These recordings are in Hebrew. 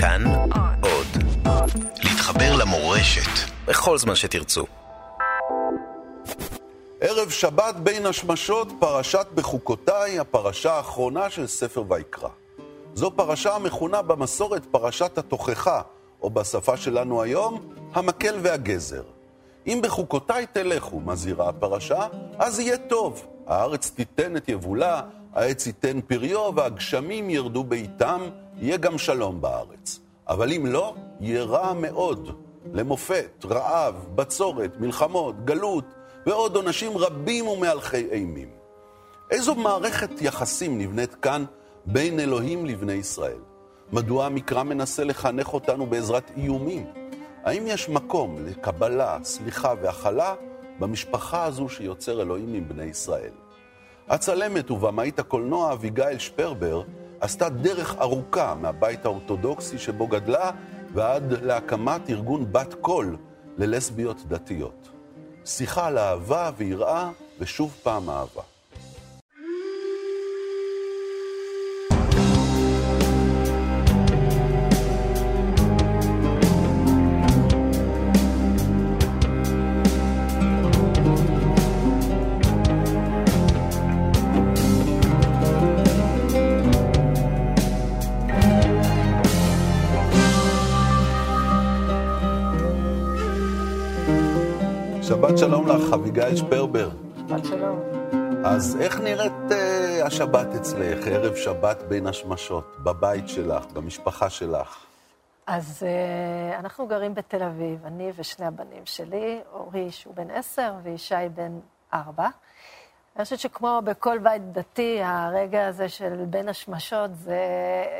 כאן עוד. להתחבר למורשת בכל זמן שתרצו. ערב שבת בין השמשות, פרשת בחוקותיי, הפרשה האחרונה של ספר ויקרא. זו פרשה המכונה במסורת פרשת התוכחה, או בשפה שלנו היום, המקל והגזר. אם בחוקותיי תלכו, מזהירה הפרשה, אז יהיה טוב. הארץ תיתן את יבולה, העץ ייתן פריו, והגשמים ירדו בעיתם, יהיה גם שלום בארץ. אבל אם לא, יהיה רע מאוד. למופת, רעב, בצורת, מלחמות, גלות, ועוד עונשים רבים ומהלכי אימים. איזו מערכת יחסים נבנית כאן בין אלוהים לבני ישראל? מדוע המקרא מנסה לחנך אותנו בעזרת איומים? האם יש מקום לקבלה, סליחה והכלה במשפחה הזו שיוצר אלוהים עם בני ישראל? הצלמת ובמאית הקולנוע אביגיל שפרבר עשתה דרך ארוכה מהבית האורתודוקסי שבו גדלה ועד להקמת ארגון בת קול ללסביות דתיות. שיחה על אהבה ויראה ושוב פעם אהבה. שבת שלום לך, אביגיל שפרבר. שבת שלום. אז איך נראית uh, השבת אצלך, ערב שבת בין השמשות, בבית שלך, במשפחה שלך? אז uh, אנחנו גרים בתל אביב, אני ושני הבנים שלי, אורי שהוא בן עשר וישי בן ארבע. אני חושבת שכמו בכל בית דתי, הרגע הזה של בין השמשות זה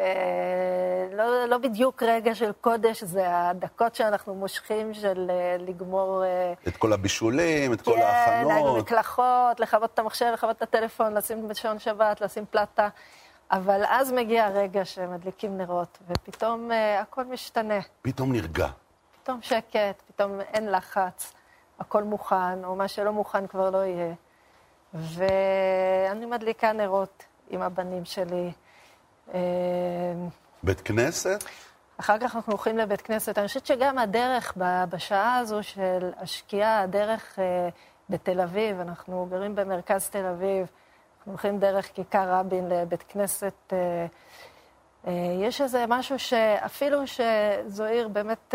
אה, לא, לא בדיוק רגע של קודש, זה הדקות שאנחנו מושכים של אה, לגמור... אה, את כל הבישולים, את כן, כל ההכנות. מקלחות, לכבות את המחשב, לכבות את הטלפון, לשים בשעון שבת, לשים פלטה. אבל אז מגיע הרגע שמדליקים נרות, ופתאום אה, הכל משתנה. פתאום נרגע. פתאום שקט, פתאום אין לחץ, הכל מוכן, או מה שלא מוכן כבר לא יהיה. ואני מדליקה נרות עם הבנים שלי. אה, בית כנסת? אחר כך אנחנו הולכים לבית כנסת. אני חושבת שגם הדרך בשעה הזו של השקיעה, הדרך אה, בתל אביב, אנחנו גרים במרכז תל אביב, אנחנו הולכים דרך כיכר רבין לבית כנסת. אה, יש איזה משהו שאפילו שזו עיר באמת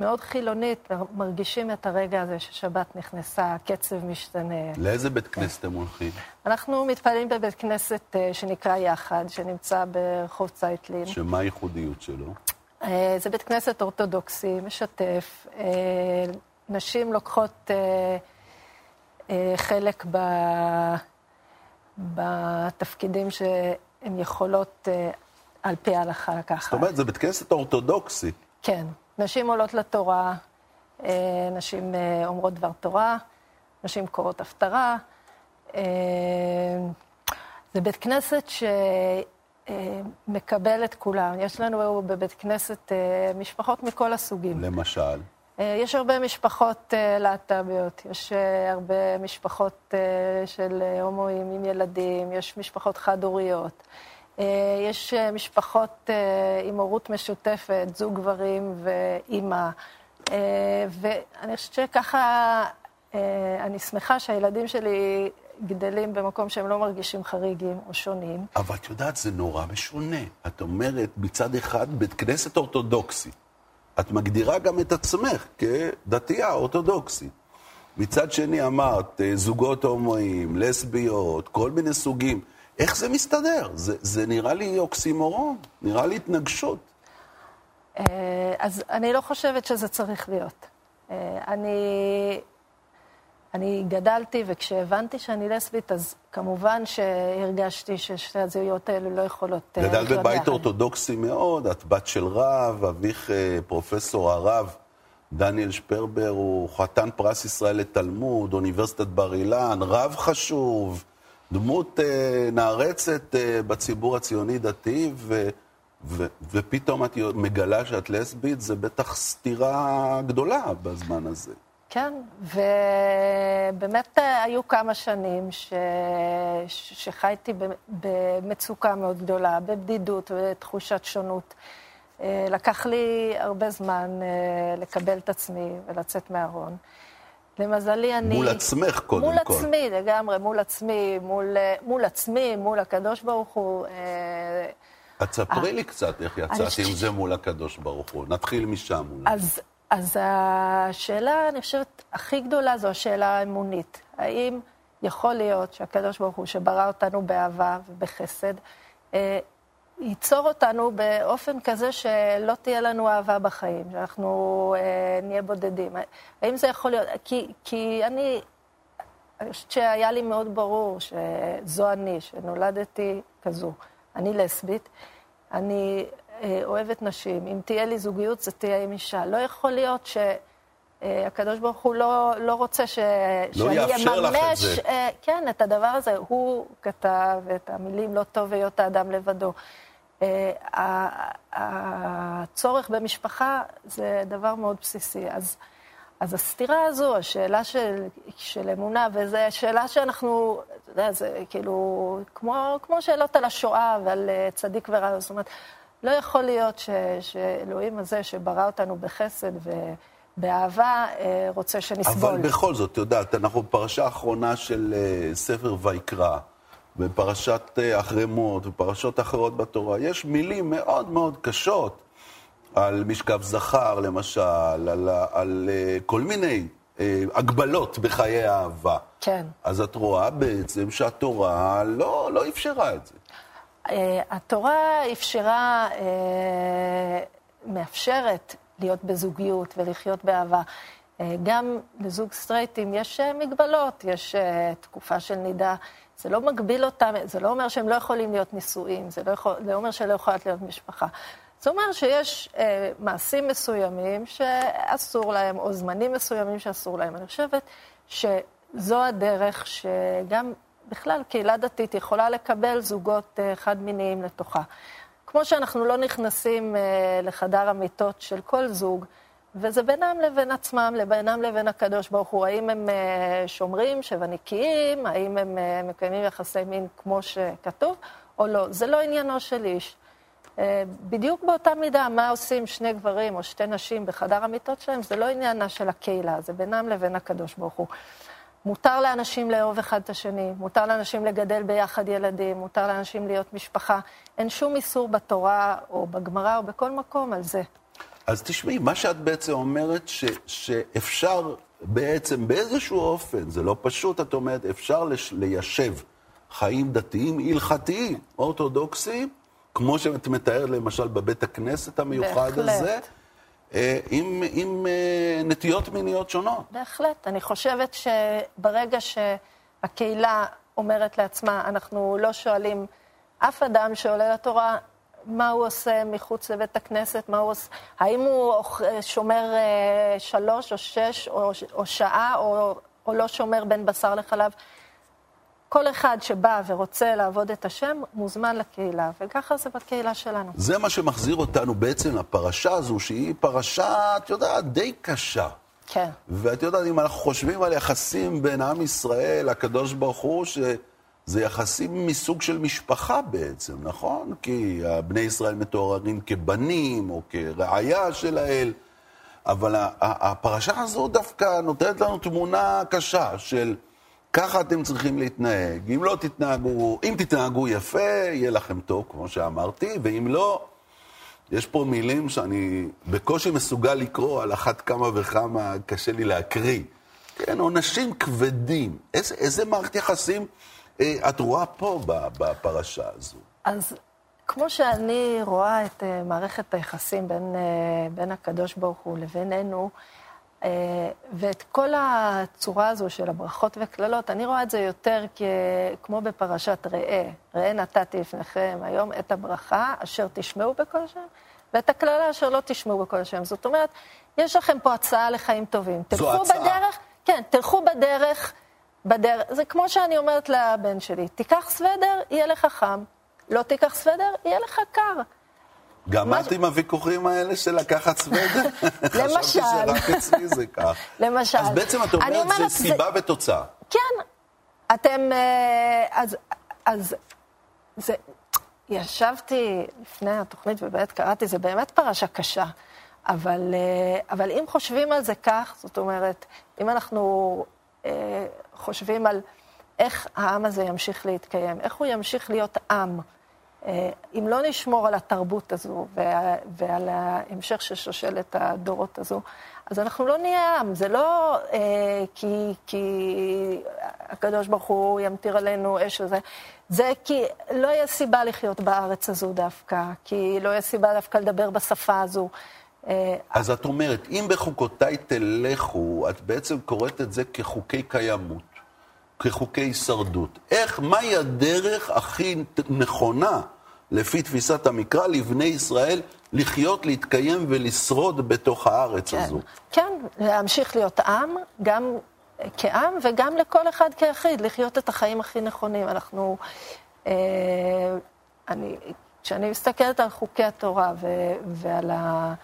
מאוד חילונית, מרגישים את הרגע הזה ששבת נכנסה, הקצב משתנה. לאיזה בית כנסת אתם הולכים? אנחנו מתפללים בבית כנסת אה, שנקרא יחד, שנמצא ברחוב צייטלין. שמה הייחודיות שלו? אה, זה בית כנסת אורתודוקסי, משתף. אה, נשים לוקחות חלק ב... בתפקידים שהן יכולות על פי ההלכה לקחת. זאת אומרת, זה בית כנסת אורתודוקסי. כן. נשים עולות לתורה, נשים אומרות דבר תורה, נשים קוראות הפטרה. זה בית כנסת שמקבל את כולם. יש לנו בבית כנסת משפחות מכל הסוגים. למשל? יש הרבה משפחות להט"ביות, יש הרבה משפחות של הומואים עם ילדים, יש משפחות חד-הוריות. יש משפחות עם הורות משותפת, זוג גברים ואימא. ואני חושבת שככה, אני שמחה שהילדים שלי גדלים במקום שהם לא מרגישים חריגים או שונים. אבל את יודעת, זה נורא משונה. את אומרת, מצד אחד, בית כנסת אורתודוקסי. את מגדירה גם את עצמך כדתייה אורתודוקסית. מצד שני אמרת, זוגות הומואים, לסביות, כל מיני סוגים. איך זה מסתדר? זה, זה נראה לי אוקסימורון, נראה לי התנגשות. אז אני לא חושבת שזה צריך להיות. אני, אני גדלתי, וכשהבנתי שאני לסבית, אז כמובן שהרגשתי ששתי הזהויות האלו לא יכולות... גדלת בבית אורתודוקסי מאוד, את בת של רב, אביך פרופסור הרב דניאל שפרבר הוא חתן פרס ישראל לתלמוד, אוניברסיטת בר אילן, רב חשוב. דמות אה, נערצת אה, בציבור הציוני-דתי, ו, ו, ופתאום את מגלה שאת לסבית, זה בטח סתירה גדולה בזמן הזה. כן, ובאמת היו כמה שנים ש... שחייתי במצוקה מאוד גדולה, בבדידות ותחושת שונות. לקח לי הרבה זמן לקבל את עצמי ולצאת מהארון. למזלי אני... מול עצמך קודם מול כל. מול עצמי, לגמרי, מול עצמי, מול, מול עצמי, מול הקדוש ברוך הוא. את ספרי לי קצת איך יצאת עם זה מול הקדוש ברוך הוא. נתחיל משם. אז, אז השאלה, אני חושבת, הכי גדולה זו השאלה האמונית. האם יכול להיות שהקדוש ברוך הוא, שברא אותנו באהבה ובחסד, ייצור אותנו באופן כזה שלא תהיה לנו אהבה בחיים, שאנחנו אה, נהיה בודדים. האם זה יכול להיות? כי, כי אני, אני חושבת שהיה לי מאוד ברור שזו אני, שנולדתי כזו. אני לסבית, אני אה, אוהבת נשים. אם תהיה לי זוגיות, זה תהיה עם אישה. לא יכול להיות ש... הקדוש ברוך הוא לא, לא רוצה ש... לא שאני אממש, כן, את הדבר הזה. הוא כתב את המילים לא טוב היות האדם לבדו. הצורך במשפחה זה דבר מאוד בסיסי. אז, אז הסתירה הזו, השאלה של, של אמונה, וזו שאלה שאנחנו, אתה יודע, זה כאילו, כמו, כמו שאלות על השואה ועל צדיק ורע, זאת אומרת, לא יכול להיות ש, שאלוהים הזה שברא אותנו בחסד ו... באהבה רוצה שנסבול. אבל בכל זאת, את יודעת, אנחנו בפרשה האחרונה של ספר ויקרא, בפרשת אחרי מות ופרשות אחרות בתורה, יש מילים מאוד מאוד קשות על משכב זכר, למשל, על, על כל מיני הגבלות בחיי האהבה. כן. אז את רואה בעצם שהתורה לא, לא אפשרה את זה. התורה אפשרה, מאפשרת להיות בזוגיות ולחיות באהבה. גם לזוג סטרייטים יש מגבלות, יש תקופה של נידה. זה לא מגביל אותם, זה לא אומר שהם לא יכולים להיות נישואים, זה לא, יכול, לא אומר שלא יכולת להיות משפחה. זה אומר שיש אה, מעשים מסוימים שאסור להם, או זמנים מסוימים שאסור להם. אני חושבת שזו הדרך שגם בכלל קהילה דתית יכולה לקבל זוגות אה, חד-מיניים לתוכה. כמו שאנחנו לא נכנסים אה, לחדר המיטות של כל זוג, וזה בינם לבין עצמם, לבינם לבין הקדוש ברוך הוא. האם הם אה, שומרים, שבנקיים, האם הם אה, מקיימים יחסי מין כמו שכתוב, או לא. זה לא עניינו של איש. בדיוק באותה מידה, מה עושים שני גברים או שתי נשים בחדר המיטות שלהם, זה לא עניינה של הקהילה, זה בינם לבין הקדוש ברוך הוא. מותר לאנשים לאהוב אחד את השני, מותר לאנשים לגדל ביחד ילדים, מותר לאנשים להיות משפחה. אין שום איסור בתורה או בגמרא או בכל מקום על זה. אז תשמעי, מה שאת בעצם אומרת, ש, שאפשר בעצם באיזשהו אופן, זה לא פשוט, את אומרת, אפשר לש, ליישב חיים דתיים, הלכתיים, אורתודוקסיים, כמו שאת מתארת למשל בבית הכנסת המיוחד בהחלט. הזה, אה, עם, עם אה, נטיות מיניות שונות. בהחלט. אני חושבת שברגע שהקהילה אומרת לעצמה, אנחנו לא שואלים אף אדם שעולה לתורה, מה הוא עושה מחוץ לבית הכנסת, מה הוא עושה, האם הוא שומר אה, שלוש או שש או, או שעה, או, או לא שומר בין בשר לחלב. כל אחד שבא ורוצה לעבוד את השם, מוזמן לקהילה, וככה זה בקהילה שלנו. זה מה שמחזיר אותנו בעצם לפרשה הזו, שהיא פרשה, את יודעת, די קשה. כן. ואת יודעת, אם אנחנו חושבים על יחסים בין עם ישראל, הקדוש ברוך הוא, ש... זה יחסים מסוג של משפחה בעצם, נכון? כי בני ישראל מתוארים כבנים או כראיה של האל, אבל הפרשה הזו דווקא נותנת לנו תמונה קשה של ככה אתם צריכים להתנהג. אם לא תתנהגו, אם תתנהגו יפה, יהיה לכם טוב, כמו שאמרתי, ואם לא, יש פה מילים שאני בקושי מסוגל לקרוא, על אחת כמה וכמה קשה לי להקריא. כן, עונשים כבדים. איזה, איזה מערכת יחסים את רואה פה בפרשה הזו? אז כמו שאני רואה את מערכת היחסים בין, בין הקדוש ברוך הוא לבינינו, ואת כל הצורה הזו של הברכות וקללות, אני רואה את זה יותר כ... כמו בפרשת ראה. ראה נתתי לפניכם היום את הברכה אשר תשמעו בכל השם, ואת הקללה אשר לא תשמעו בכל השם. זאת אומרת, יש לכם פה הצעה לחיים טובים. זו הצעה. בדרך, כן, תלכו בדרך. בדרך, זה כמו שאני אומרת לבן שלי, תיקח סוודר, יהיה לך חם. לא תיקח סוודר, יהיה לך קר. גם את עם הוויכוחים האלה של לקחת סוודר? למשל. חשבתי שרק אצלי זה כך. למשל. אז בעצם את אומרת, זה סיבה ותוצאה. כן. אתם... אז... אז... זה... ישבתי לפני התוכנית ובאמת קראתי, זה באמת פרשה קשה. אבל, אה, אבל אם חושבים על זה כך, זאת אומרת, אם אנחנו אה, חושבים על איך העם הזה ימשיך להתקיים, איך הוא ימשיך להיות עם, אה, אם לא נשמור על התרבות הזו ועל ההמשך של שושלת הדורות הזו, אז אנחנו לא נהיה עם. זה לא אה, כי, כי הקדוש ברוך הוא ימטיר עלינו אש וזה, זה כי לא יהיה סיבה לחיות בארץ הזו דווקא, כי לא יהיה סיבה דווקא לדבר בשפה הזו. אה, אז את אומרת, אם בחוקותיי תלכו, את בעצם קוראת את זה כחוקי קיימות, כחוקי הישרדות. איך, מהי הדרך הכי נכונה, לפי תפיסת המקרא, לבני ישראל לחיות, להתקיים ולשרוד בתוך הארץ כן, הזו? כן, להמשיך להיות עם, גם כעם וגם לכל אחד כיחיד, לחיות את החיים הכי נכונים. אנחנו... אה, אני, כשאני מסתכלת על חוקי התורה ו, ועל ה...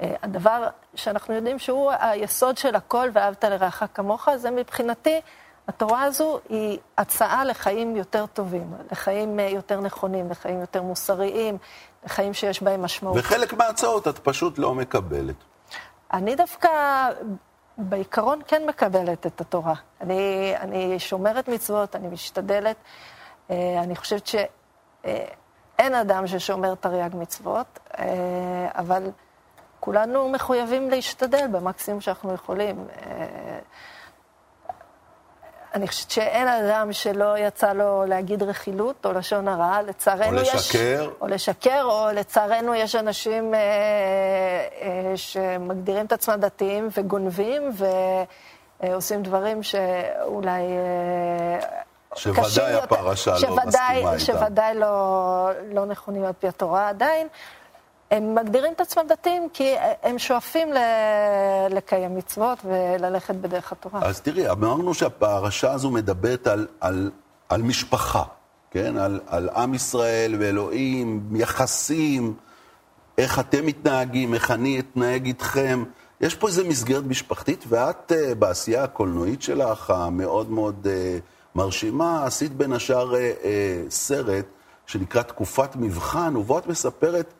אה, הדבר שאנחנו יודעים שהוא היסוד של הכל, ואהבת לרעך כמוך, זה מבחינתי, התורה הזו היא הצעה לחיים יותר טובים, לחיים אה, יותר נכונים, לחיים יותר מוסריים, לחיים שיש בהם משמעות. וחלק מההצעות את פשוט לא מקבלת. אני דווקא בעיקרון כן מקבלת את התורה. אני, אני שומרת מצוות, אני משתדלת. אה, אני חושבת שאין אדם ששומר תרי"ג מצוות, אבל... כולנו מחויבים להשתדל במקסימום שאנחנו יכולים. אה, אני חושבת שאין אדם שלא יצא לו להגיד רכילות או לשון הרע, לצערנו יש... או לשקר. או לשקר, או לצערנו יש אנשים אה, אה, שמגדירים את עצמם דתיים וגונבים ועושים דברים שאולי... אה, שוודאי הפרשה לא מסכימה איתם. שוודאי לא, לא נכונים על פי התורה עדיין. הם מגדירים את עצמם דתיים כי הם שואפים ל... לקיים מצוות וללכת בדרך התורה. אז תראי, אמרנו שהפרשה הזו מדברת על, על, על משפחה, כן? על, על עם ישראל ואלוהים, יחסים, איך אתם מתנהגים, איך אני אתנהג איתכם. יש פה איזו מסגרת משפחתית, ואת uh, בעשייה הקולנועית שלך, המאוד מאוד uh, מרשימה, עשית בין השאר uh, סרט שנקרא תקופת מבחן, ובו את מספרת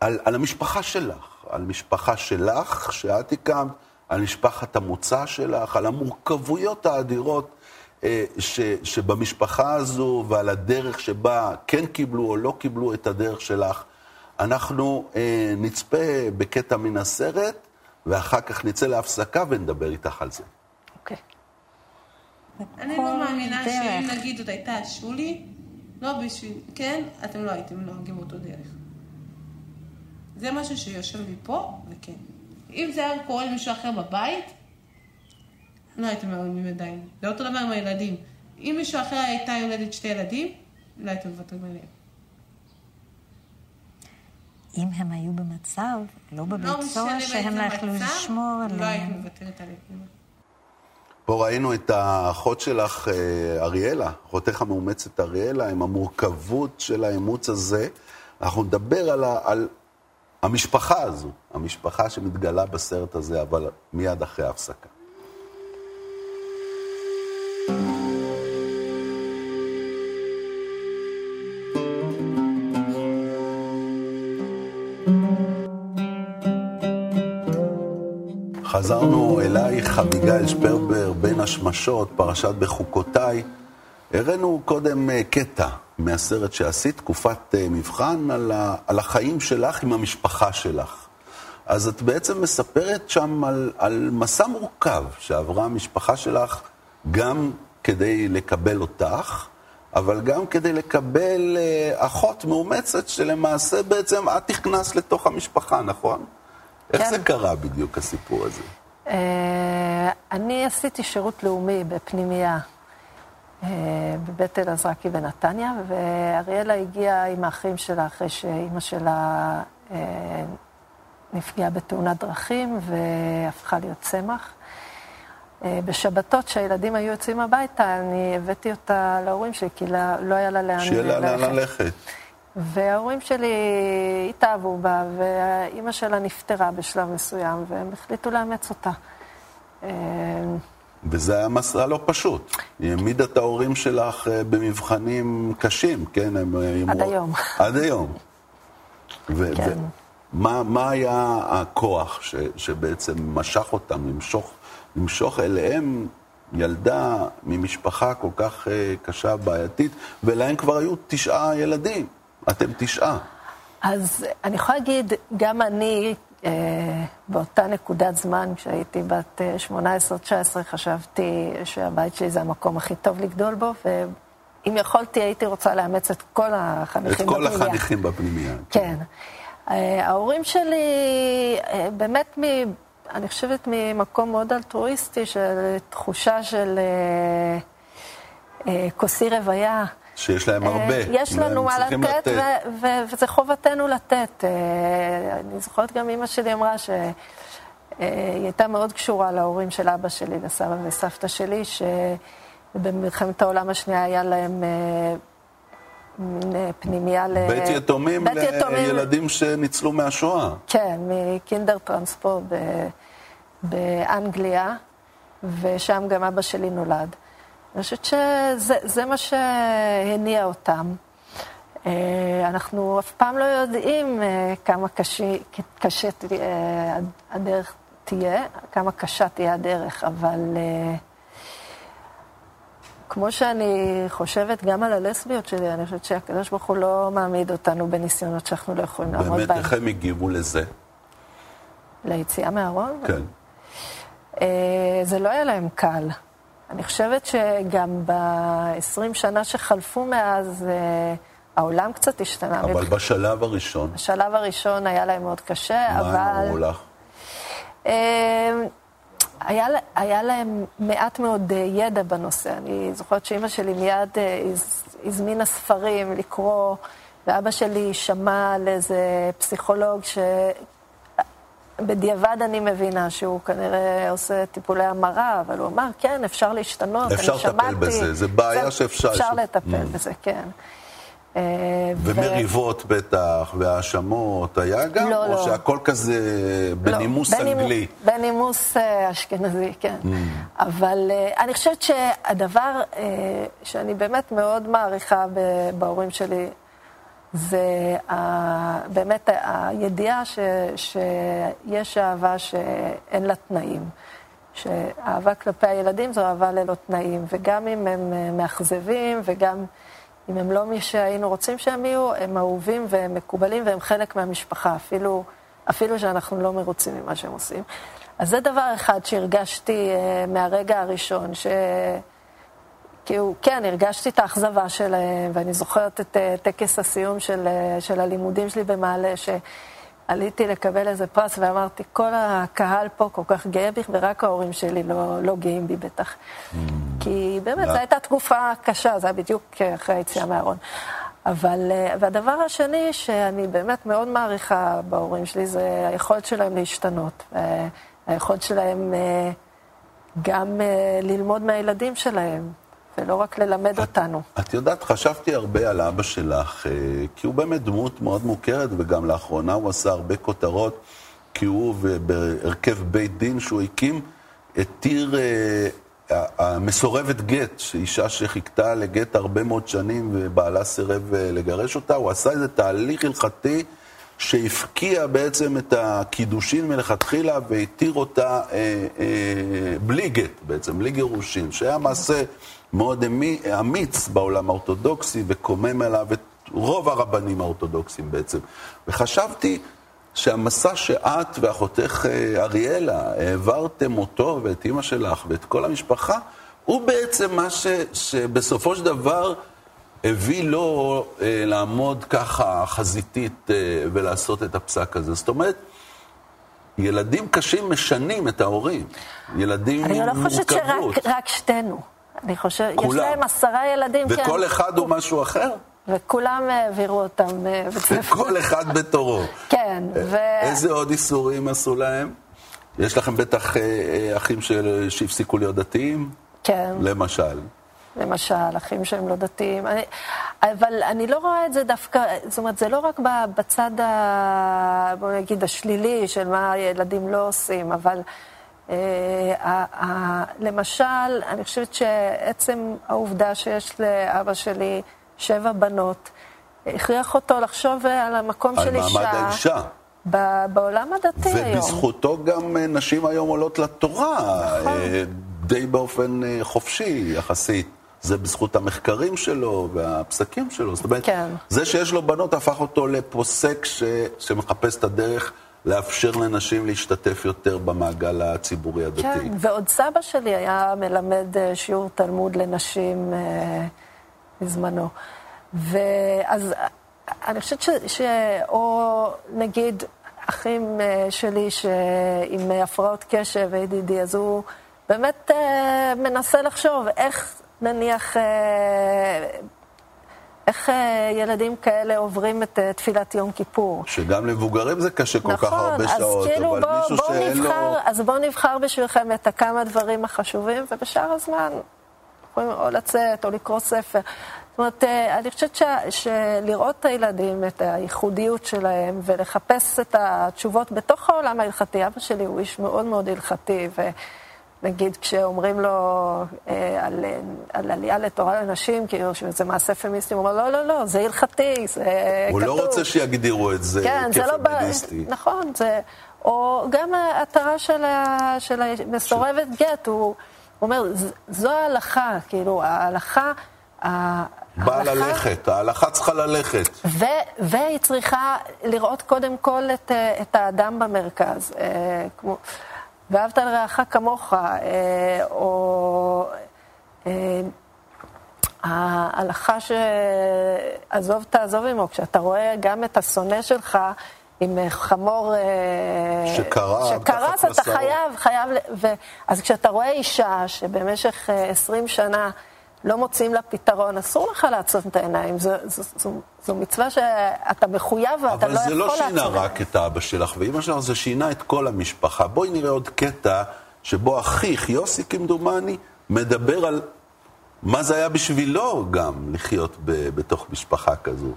על, על המשפחה שלך, על משפחה שלך, שאת הקמת, על משפחת המוצא שלך, על המורכבויות האדירות אה, ש, שבמשפחה הזו ועל הדרך שבה כן קיבלו או לא קיבלו את הדרך שלך. אנחנו אה, נצפה בקטע מן הסרט, ואחר כך נצא להפסקה ונדבר איתך על זה. אוקיי. אני לא מאמינה שאם נגיד זאת הייתה שולי, לא בשביל, כן, אתם לא הייתם נוהגים אותו דרך. זה משהו שיושב לי פה, וכן. אם זה היה קורה למישהו אחר בבית, לא הייתם מרימים ידיים. זה אותו דבר עם הילדים. אם מישהו אחר הייתה יולדת שתי ילדים, לא הייתם מוותרים עליהם. אם הם היו במצב, לא בבית לא סוהר, שהם לא יכלו לשמור עליהם. לא הייתי מוותרת עליהם. פה ראינו את האחות שלך, אה, אריאלה, אחותך המאומצת אריאלה, עם המורכבות של האימוץ הזה. אנחנו נדבר על, על המשפחה הזו, המשפחה שמתגלה בסרט הזה, אבל מיד אחרי ההפסקה. חזרנו אלייך, אביגיל שפרבר, בין השמשות, פרשת בחוקותיי. הראינו קודם אה, קטע מהסרט שעשית, תקופת אה, מבחן, על, ה, על החיים שלך עם המשפחה שלך. אז את בעצם מספרת שם על, על מסע מורכב שעברה המשפחה שלך, גם כדי לקבל אותך, אבל גם כדי לקבל אה, אחות מאומצת, שלמעשה בעצם את נכנסת לתוך המשפחה, נכון? כן. איך זה קרה בדיוק, הסיפור הזה? אני עשיתי שירות לאומי בפנימייה. אה, בבית אלעזרקי בנתניה, ואריאלה הגיעה עם האחים שלה אחרי שאימא שלה אה, נפגעה בתאונת דרכים והפכה להיות צמח. אה, בשבתות, כשהילדים היו יוצאים הביתה, אני הבאתי אותה להורים שלי, כי לא, לא היה לה לאן ללכת. שיהיה לה לאן ללכת. וההורים שלי התאהבו בה, והאימא שלה נפטרה בשלב מסוים, והם החליטו לאמץ אותה. וזה היה מסע לא פשוט. היא העמידה את ההורים שלך אה, במבחנים קשים, כן? הם, עד הם... היום. עד היום. ו- כן. ומה מה היה הכוח ש, שבעצם משך אותם, למשוך, למשוך אליהם ילדה ממשפחה כל כך אה, קשה, בעייתית, ולהם כבר היו תשעה ילדים. אתם תשעה. אז אני יכולה להגיד, גם אני, אה, באותה נקודת זמן, כשהייתי בת 18-19, אה, חשבתי שהבית שלי זה המקום הכי טוב לגדול בו, ואם יכולתי, הייתי רוצה לאמץ את כל החניכים בפנימייה. את כל החניכים בפנימייה. כן. ההורים שלי, באמת, אני חושבת ממקום מאוד אלטרואיסטי, של תחושה של כוסי רוויה. שיש להם הרבה. יש לנו מה לתת, לתת. וזה חובתנו לתת. אני זוכרת גם אימא שלי אמרה שהיא הייתה מאוד קשורה להורים של אבא שלי, לסבא וסבתא שלי, שבמלחמת העולם השנייה היה להם פנימייה ל... בית יתומים לילדים שניצלו מהשואה. כן, מקינדר טרנספורט באנגליה, ושם גם אבא שלי נולד. אני חושבת שזה מה שהניע אותם. אה, אנחנו אף פעם לא יודעים אה, כמה קשה, קשה אה, הדרך תהיה, כמה קשה תהיה הדרך, אבל כמו שאני חושבת גם על הלסביות שלי, אני חושבת שהקדוש ברוך הוא לא מעמיד אותנו בניסיונות שאנחנו לא יכולים לעמוד בהם. באמת, איך הם הגיבו לזה? ליציאה מהארון? כן. זה לא היה להם קל. אני חושבת שגם ב-20 שנה שחלפו מאז, אה, העולם קצת השתנה. אבל מבח... בשלב הראשון. בשלב הראשון היה להם מאוד קשה, מה אבל... מה אמרו לך? אה, היה, היה להם מעט מאוד אה, ידע בנושא. אני זוכרת שאימא שלי מיד הזמינה ספרים לקרוא, ואבא שלי שמע על איזה פסיכולוג ש... בדיעבד אני מבינה שהוא כנראה עושה טיפולי המרה, אבל הוא אמר, כן, אפשר להשתנות, אפשר אני שמעתי... אפשר לטפל בזה, זה בעיה שאפשר... אפשר לטפל mm. בזה, כן. אה, ומריבות ו... בטח, והאשמות, היה גם? לא, או לא. שהכל כזה בנימוס לא, אנגלי? בנימוס אה, אשכנזי, כן. Mm. אבל uh, אני חושבת שהדבר שאני באמת מאוד מעריכה בהורים שלי, זה באמת הידיעה ש, שיש אהבה שאין לה תנאים. שאהבה כלפי הילדים זו אהבה ללא תנאים, וגם אם הם מאכזבים, וגם אם הם לא מי שהיינו רוצים שהם יהיו, הם אהובים והם מקובלים והם חלק מהמשפחה, אפילו, אפילו שאנחנו לא מרוצים ממה שהם עושים. אז זה דבר אחד שהרגשתי uh, מהרגע הראשון, ש... כאילו, כן, הרגשתי את האכזבה שלהם, ואני זוכרת את uh, טקס הסיום של, uh, של הלימודים שלי במעלה, שעליתי לקבל איזה פרס ואמרתי, כל הקהל פה כל כך גאה בי, ורק ההורים שלי לא, לא גאים בי בטח. Mm. כי באמת, זו הייתה תקופה קשה, זה היה בדיוק אחרי היציאה מהארון. אבל, uh, והדבר השני שאני באמת מאוד מעריכה בהורים שלי, זה היכולת שלהם להשתנות. היכולת שלהם גם ללמוד מהילדים שלהם. ולא רק ללמד את, אותנו. את יודעת, חשבתי הרבה על אבא שלך, אה, כי הוא באמת דמות מאוד מוכרת, וגם לאחרונה הוא עשה הרבה כותרות, כי הוא בהרכב בית דין שהוא הקים, התיר אה, המסורבת גט, אישה שחיכתה לגט הרבה מאוד שנים ובעלה סירב אה, לגרש אותה, הוא עשה איזה תהליך הלכתי שהפקיע בעצם את הקידושין מלכתחילה והתיר אותה אה, אה, בלי גט בעצם, בלי גירושין, שהיה מעשה מאוד אמיץ בעולם האורתודוקסי וקומם עליו את רוב הרבנים האורתודוקסים בעצם. וחשבתי שהמסע שאת ואחותך אה, אריאלה העברתם אותו ואת אימא שלך ואת כל המשפחה, הוא בעצם מה ש, שבסופו של דבר הביא לו אה, לעמוד ככה חזיתית אה, ולעשות את הפסק הזה. זאת אומרת, ילדים קשים משנים את ההורים. ילדים עם מורכבות. אני לא חושבת שרק שתינו. אני חושבת, יש להם עשרה ילדים, וכל כן. וכל אחד הוא משהו אחר? וכולם העבירו אותם אה, בית ספר. וכל אחד בתורו. כן. ו... איזה עוד איסורים עשו להם? יש לכם בטח אחים שהפסיקו להיות דתיים? כן. למשל. למשל, אחים שהם לא דתיים. אני, אבל אני לא רואה את זה דווקא, זאת אומרת, זה לא רק בצד, ה, בוא נגיד, השלילי של מה הילדים לא עושים, אבל למשל, אני חושבת שעצם העובדה שיש לאבא שלי שבע בנות, הכריח אותו לחשוב על המקום של אישה. על מעמד האישה. בעולם הדתי היום. ובזכותו גם נשים היום עולות לתורה, נכון. די באופן חופשי יחסית. זה בזכות המחקרים שלו והפסקים שלו. זאת אומרת, כן. זה שיש לו בנות הפך אותו לפוסק ש... שמחפש את הדרך לאפשר לנשים להשתתף יותר במעגל הציבורי הדתי. כן, ועוד סבא שלי היה מלמד אה, שיעור תלמוד לנשים אה, בזמנו. ואז אני חושבת ש... ש... או נגיד אחים אה, שלי שעם הפרעות קשב, ADD, אז הוא באמת מנסה לחשוב איך נניח, איך אה, ילדים כאלה עוברים את אה, תפילת יום כיפור. שגם למבוגרים זה קשה כל נכון, כך הרבה שעות, כאילו אבל בוא, מישהו בוא שאין נבחר, לו... אז בואו נבחר בשבילכם את הכמה דברים החשובים, ובשאר הזמן יכולים או לצאת או לקרוא ספר. זאת אומרת, אני חושבת ש, שלראות את הילדים, את הייחודיות שלהם, ולחפש את התשובות בתוך העולם ההלכתי, אבא שלי הוא איש מאוד מאוד הלכתי, ו... נגיד כשאומרים לו אה, על, על עלייה לתורה לנשים, כאילו שזה מעשה פמיניסטי, הוא אומר, לא, לא, לא, זה הלכתי, זה הוא לא כתוב. הוא לא רוצה שיגדירו את זה כן, כפמיניסטי. לא נכון, זה... או גם ההתרה של, של המסורבת ש... גט, הוא, הוא אומר, זו ההלכה, כאילו, ההלכה... באה ללכת, ההלכה צריכה ללכת. ו, והיא צריכה לראות קודם כל את, את האדם במרכז. אה, כמו... ואהבת לרעך כמוך, אה, או אה, ההלכה שעזוב תעזוב עמו, כשאתה רואה גם את השונא שלך עם חמור שקרה, שקרס, אתה חייב, חייב, ו... אז כשאתה רואה אישה שבמשך עשרים שנה לא מוצאים לה פתרון, אסור לך לעצום את העיניים. זו, זו, זו, זו מצווה שאתה מחויב ואתה לא יכול לעצום. אבל זה לא שינה רק את אבא שלך ואימא שלך, זה שינה את כל המשפחה. בואי נראה עוד קטע שבו אחיך, יוסי כמדומני, מדבר על מה זה היה בשבילו גם לחיות ב, בתוך משפחה כזו.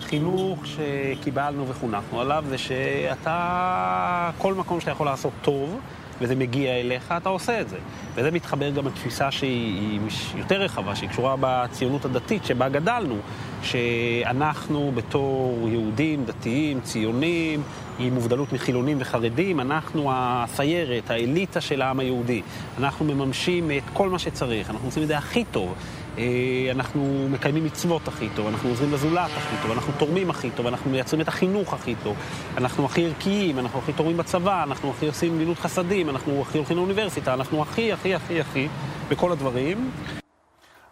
חינוך שקיבלנו וחונכנו עליו זה שאתה, כל מקום שאתה יכול לעשות טוב, וזה מגיע אליך, אתה עושה את זה. וזה מתחבר גם לתפיסה שהיא יותר רחבה, שהיא קשורה בציונות הדתית שבה גדלנו, שאנחנו בתור יהודים, דתיים, ציונים, עם מובדלות מחילונים וחרדים, אנחנו הסיירת, האליטה של העם היהודי. אנחנו מממשים את כל מה שצריך, אנחנו עושים את זה הכי טוב. אה, אנחנו מקיימים מצוות הכי טוב, אנחנו עוזרים לזולת הכי טוב, אנחנו תורמים הכי טוב, אנחנו מייצרים את החינוך הכי טוב, אנחנו הכי ערכיים, אנחנו הכי תורמים בצבא, אנחנו הכי עושים מילות חסדים, אנחנו הכי הולכים לאוניברסיטה, אנחנו הכי, הכי, הכי, הכי, בכל הדברים.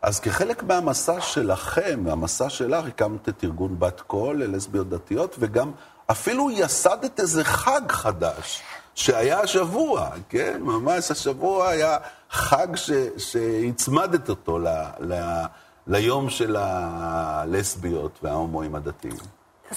אז כחלק מהמסע שלכם, מהמסע שלך, הקמת את ארגון בת קול ללסביות דתיות, וגם אפילו יסדת איזה חג חדש. שהיה השבוע, כן? ממש השבוע היה חג ש, שהצמדת אותו ל, ל, ליום של הלסביות וההומואים הדתיים.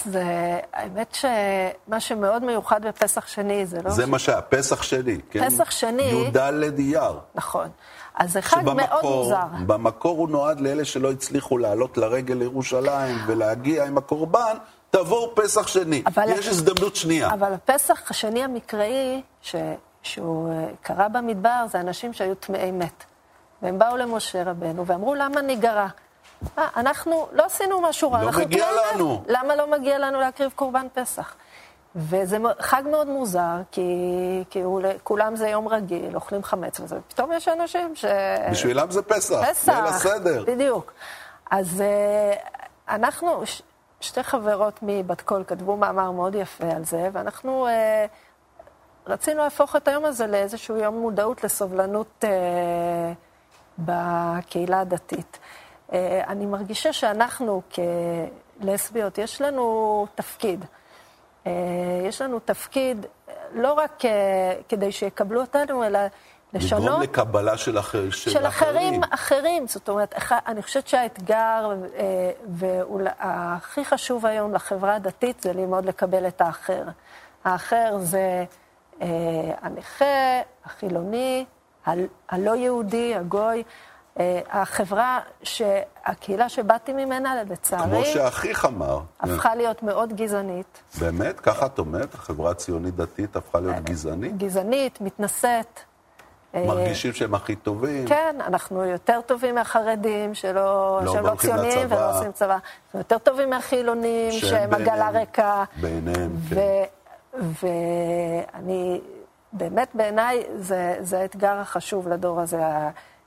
זה, האמת שמה שמאוד מיוחד בפסח שני זה לא... זה ש... מה שהיה, פסח שני, כן? פסח שני... י"ד אייר. נכון. אז זה חג מאוד מוזר. במקור הוא נועד לאלה שלא הצליחו לעלות לרגל לירושלים ולהגיע עם הקורבן, תבואו פסח שני. יש הזדמנות שנייה. אבל הפסח השני המקראי, ש... שהוא אה, קרה במדבר, זה אנשים שהיו טמאי מת. והם באו למשה רבנו ואמרו, למה ניגרע? אה, אנחנו לא עשינו משהו רע, לא אנחנו מגיע לנו. מת. למה לא מגיע לנו להקריב קורבן פסח? וזה חג מאוד מוזר, כי, כי הוא, כולם זה יום רגיל, אוכלים חמץ וזה, ופתאום יש אנשים ש... בשבילם זה פסח, פסח, ליל הסדר. בדיוק. אז אה, אנחנו, שתי חברות מבת קול כתבו מאמר מאוד יפה על זה, ואנחנו אה, רצינו להפוך את היום הזה לאיזשהו יום מודעות לסובלנות אה, בקהילה הדתית. אה, אני מרגישה שאנחנו כלסביות, יש לנו תפקיד. אה, יש לנו תפקיד לא רק אה, כדי שיקבלו אותנו, אלא לשנות... לגרום לקבלה של, אחר, של, של אחרים. אחרים. זאת אומרת, אני חושבת שהאתגר, אה, והכי חשוב היום לחברה הדתית, זה ללמוד לקבל את האחר. האחר זה הנכה, החילוני, הלא יהודי, הגוי. החברה, הקהילה שבאתי ממנה, לצערי... כמו שאחיך אמר. הפכה להיות מאוד גזענית. באמת? ככה את אומרת? החברה הציונית דתית הפכה להיות גזענית? גזענית, מתנשאת. מרגישים שהם הכי טובים. כן, אנחנו יותר טובים מהחרדים, שלא, לא שהם לא ציונים ולא עושים צבא. אנחנו יותר טובים מהחילונים, שהם עגלה ריקה. בעיניהם, כן. ואני, באמת בעיניי זה, זה האתגר החשוב לדור הזה,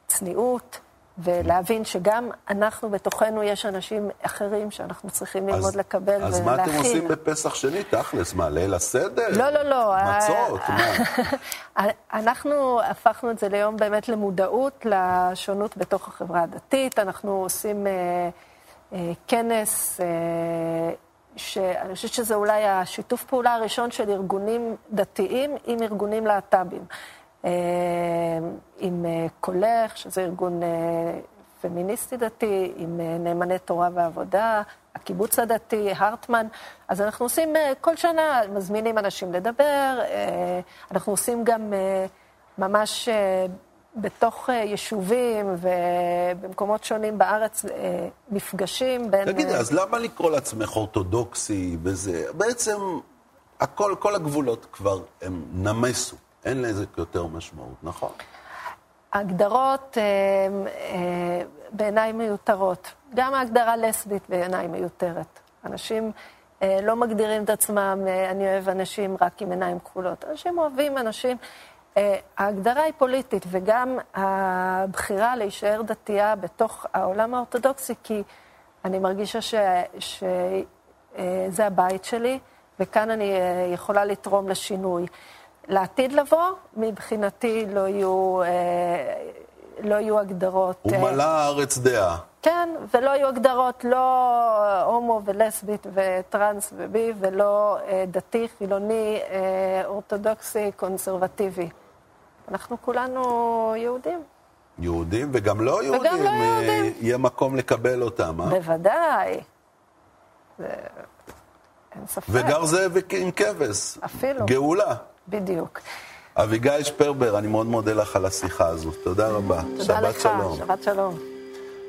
הצניעות, ולהבין שגם אנחנו בתוכנו יש אנשים אחרים שאנחנו צריכים ללמוד אז, לקבל אז ולהכיל. אז מה אתם עושים בפסח שני, תכלס? מה, ליל הסדר? לא, לא, לא. מצות, מה? אנחנו הפכנו את זה ליום באמת למודעות לשונות בתוך החברה הדתית. אנחנו עושים אה, אה, כנס, אה, שאני חושבת שזה אולי השיתוף פעולה הראשון של ארגונים דתיים עם ארגונים להט"בים. אה, עם אה, קולך, שזה ארגון אה, פמיניסטי דתי, עם נאמני תורה ועבודה, הקיבוץ הדתי, הרטמן. אז אנחנו עושים כל שנה, מזמינים אנשים לדבר, אנחנו עושים גם ממש בתוך יישובים ובמקומות שונים בארץ מפגשים בין... תגידי, אז למה לקרוא לעצמך אורתודוקסי וזה? בעצם הכל, כל הגבולות כבר הם נמסו. אין לזה יותר משמעות, נכון? ההגדרות אה, אה, בעיניי מיותרות. גם ההגדרה לסבית בעיניי מיותרת. אנשים אה, לא מגדירים את עצמם, אה, אני אוהב אנשים רק עם עיניים כחולות. אנשים אוהבים אנשים. אה, ההגדרה היא פוליטית, וגם הבחירה להישאר דתייה בתוך העולם האורתודוקסי, כי אני מרגישה שזה אה, הבית שלי, וכאן אני אה, יכולה לתרום לשינוי. לעתיד לבוא, מבחינתי לא יהיו, לא יהיו הגדרות... הוא מלא הארץ דעה. כן, ולא יהיו הגדרות לא הומו ולסבית וטרנס ובי, ולא דתי, חילוני, אורתודוקסי, קונסרבטיבי. אנחנו כולנו יהודים. יהודים וגם לא יהודים, וגם לא יהודים. יהיה מקום לקבל אותם, אה? בוודאי. זה... אין ספק. וגר זאב עם כבש. אפילו. גאולה. בדיוק. אביגיל שפרבר, אני מאוד מודה לך על השיחה הזו. תודה רבה. תודה שבת לך, שלום. שבת שלום.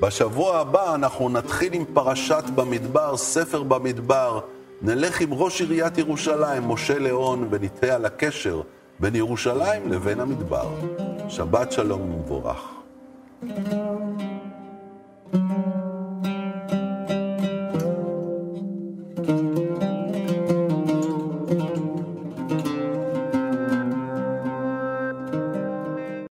בשבוע הבא אנחנו נתחיל עם פרשת במדבר, ספר במדבר. נלך עם ראש עיריית ירושלים, משה ליאון, ונתהה על הקשר בין ירושלים לבין המדבר. שבת שלום ומבורך.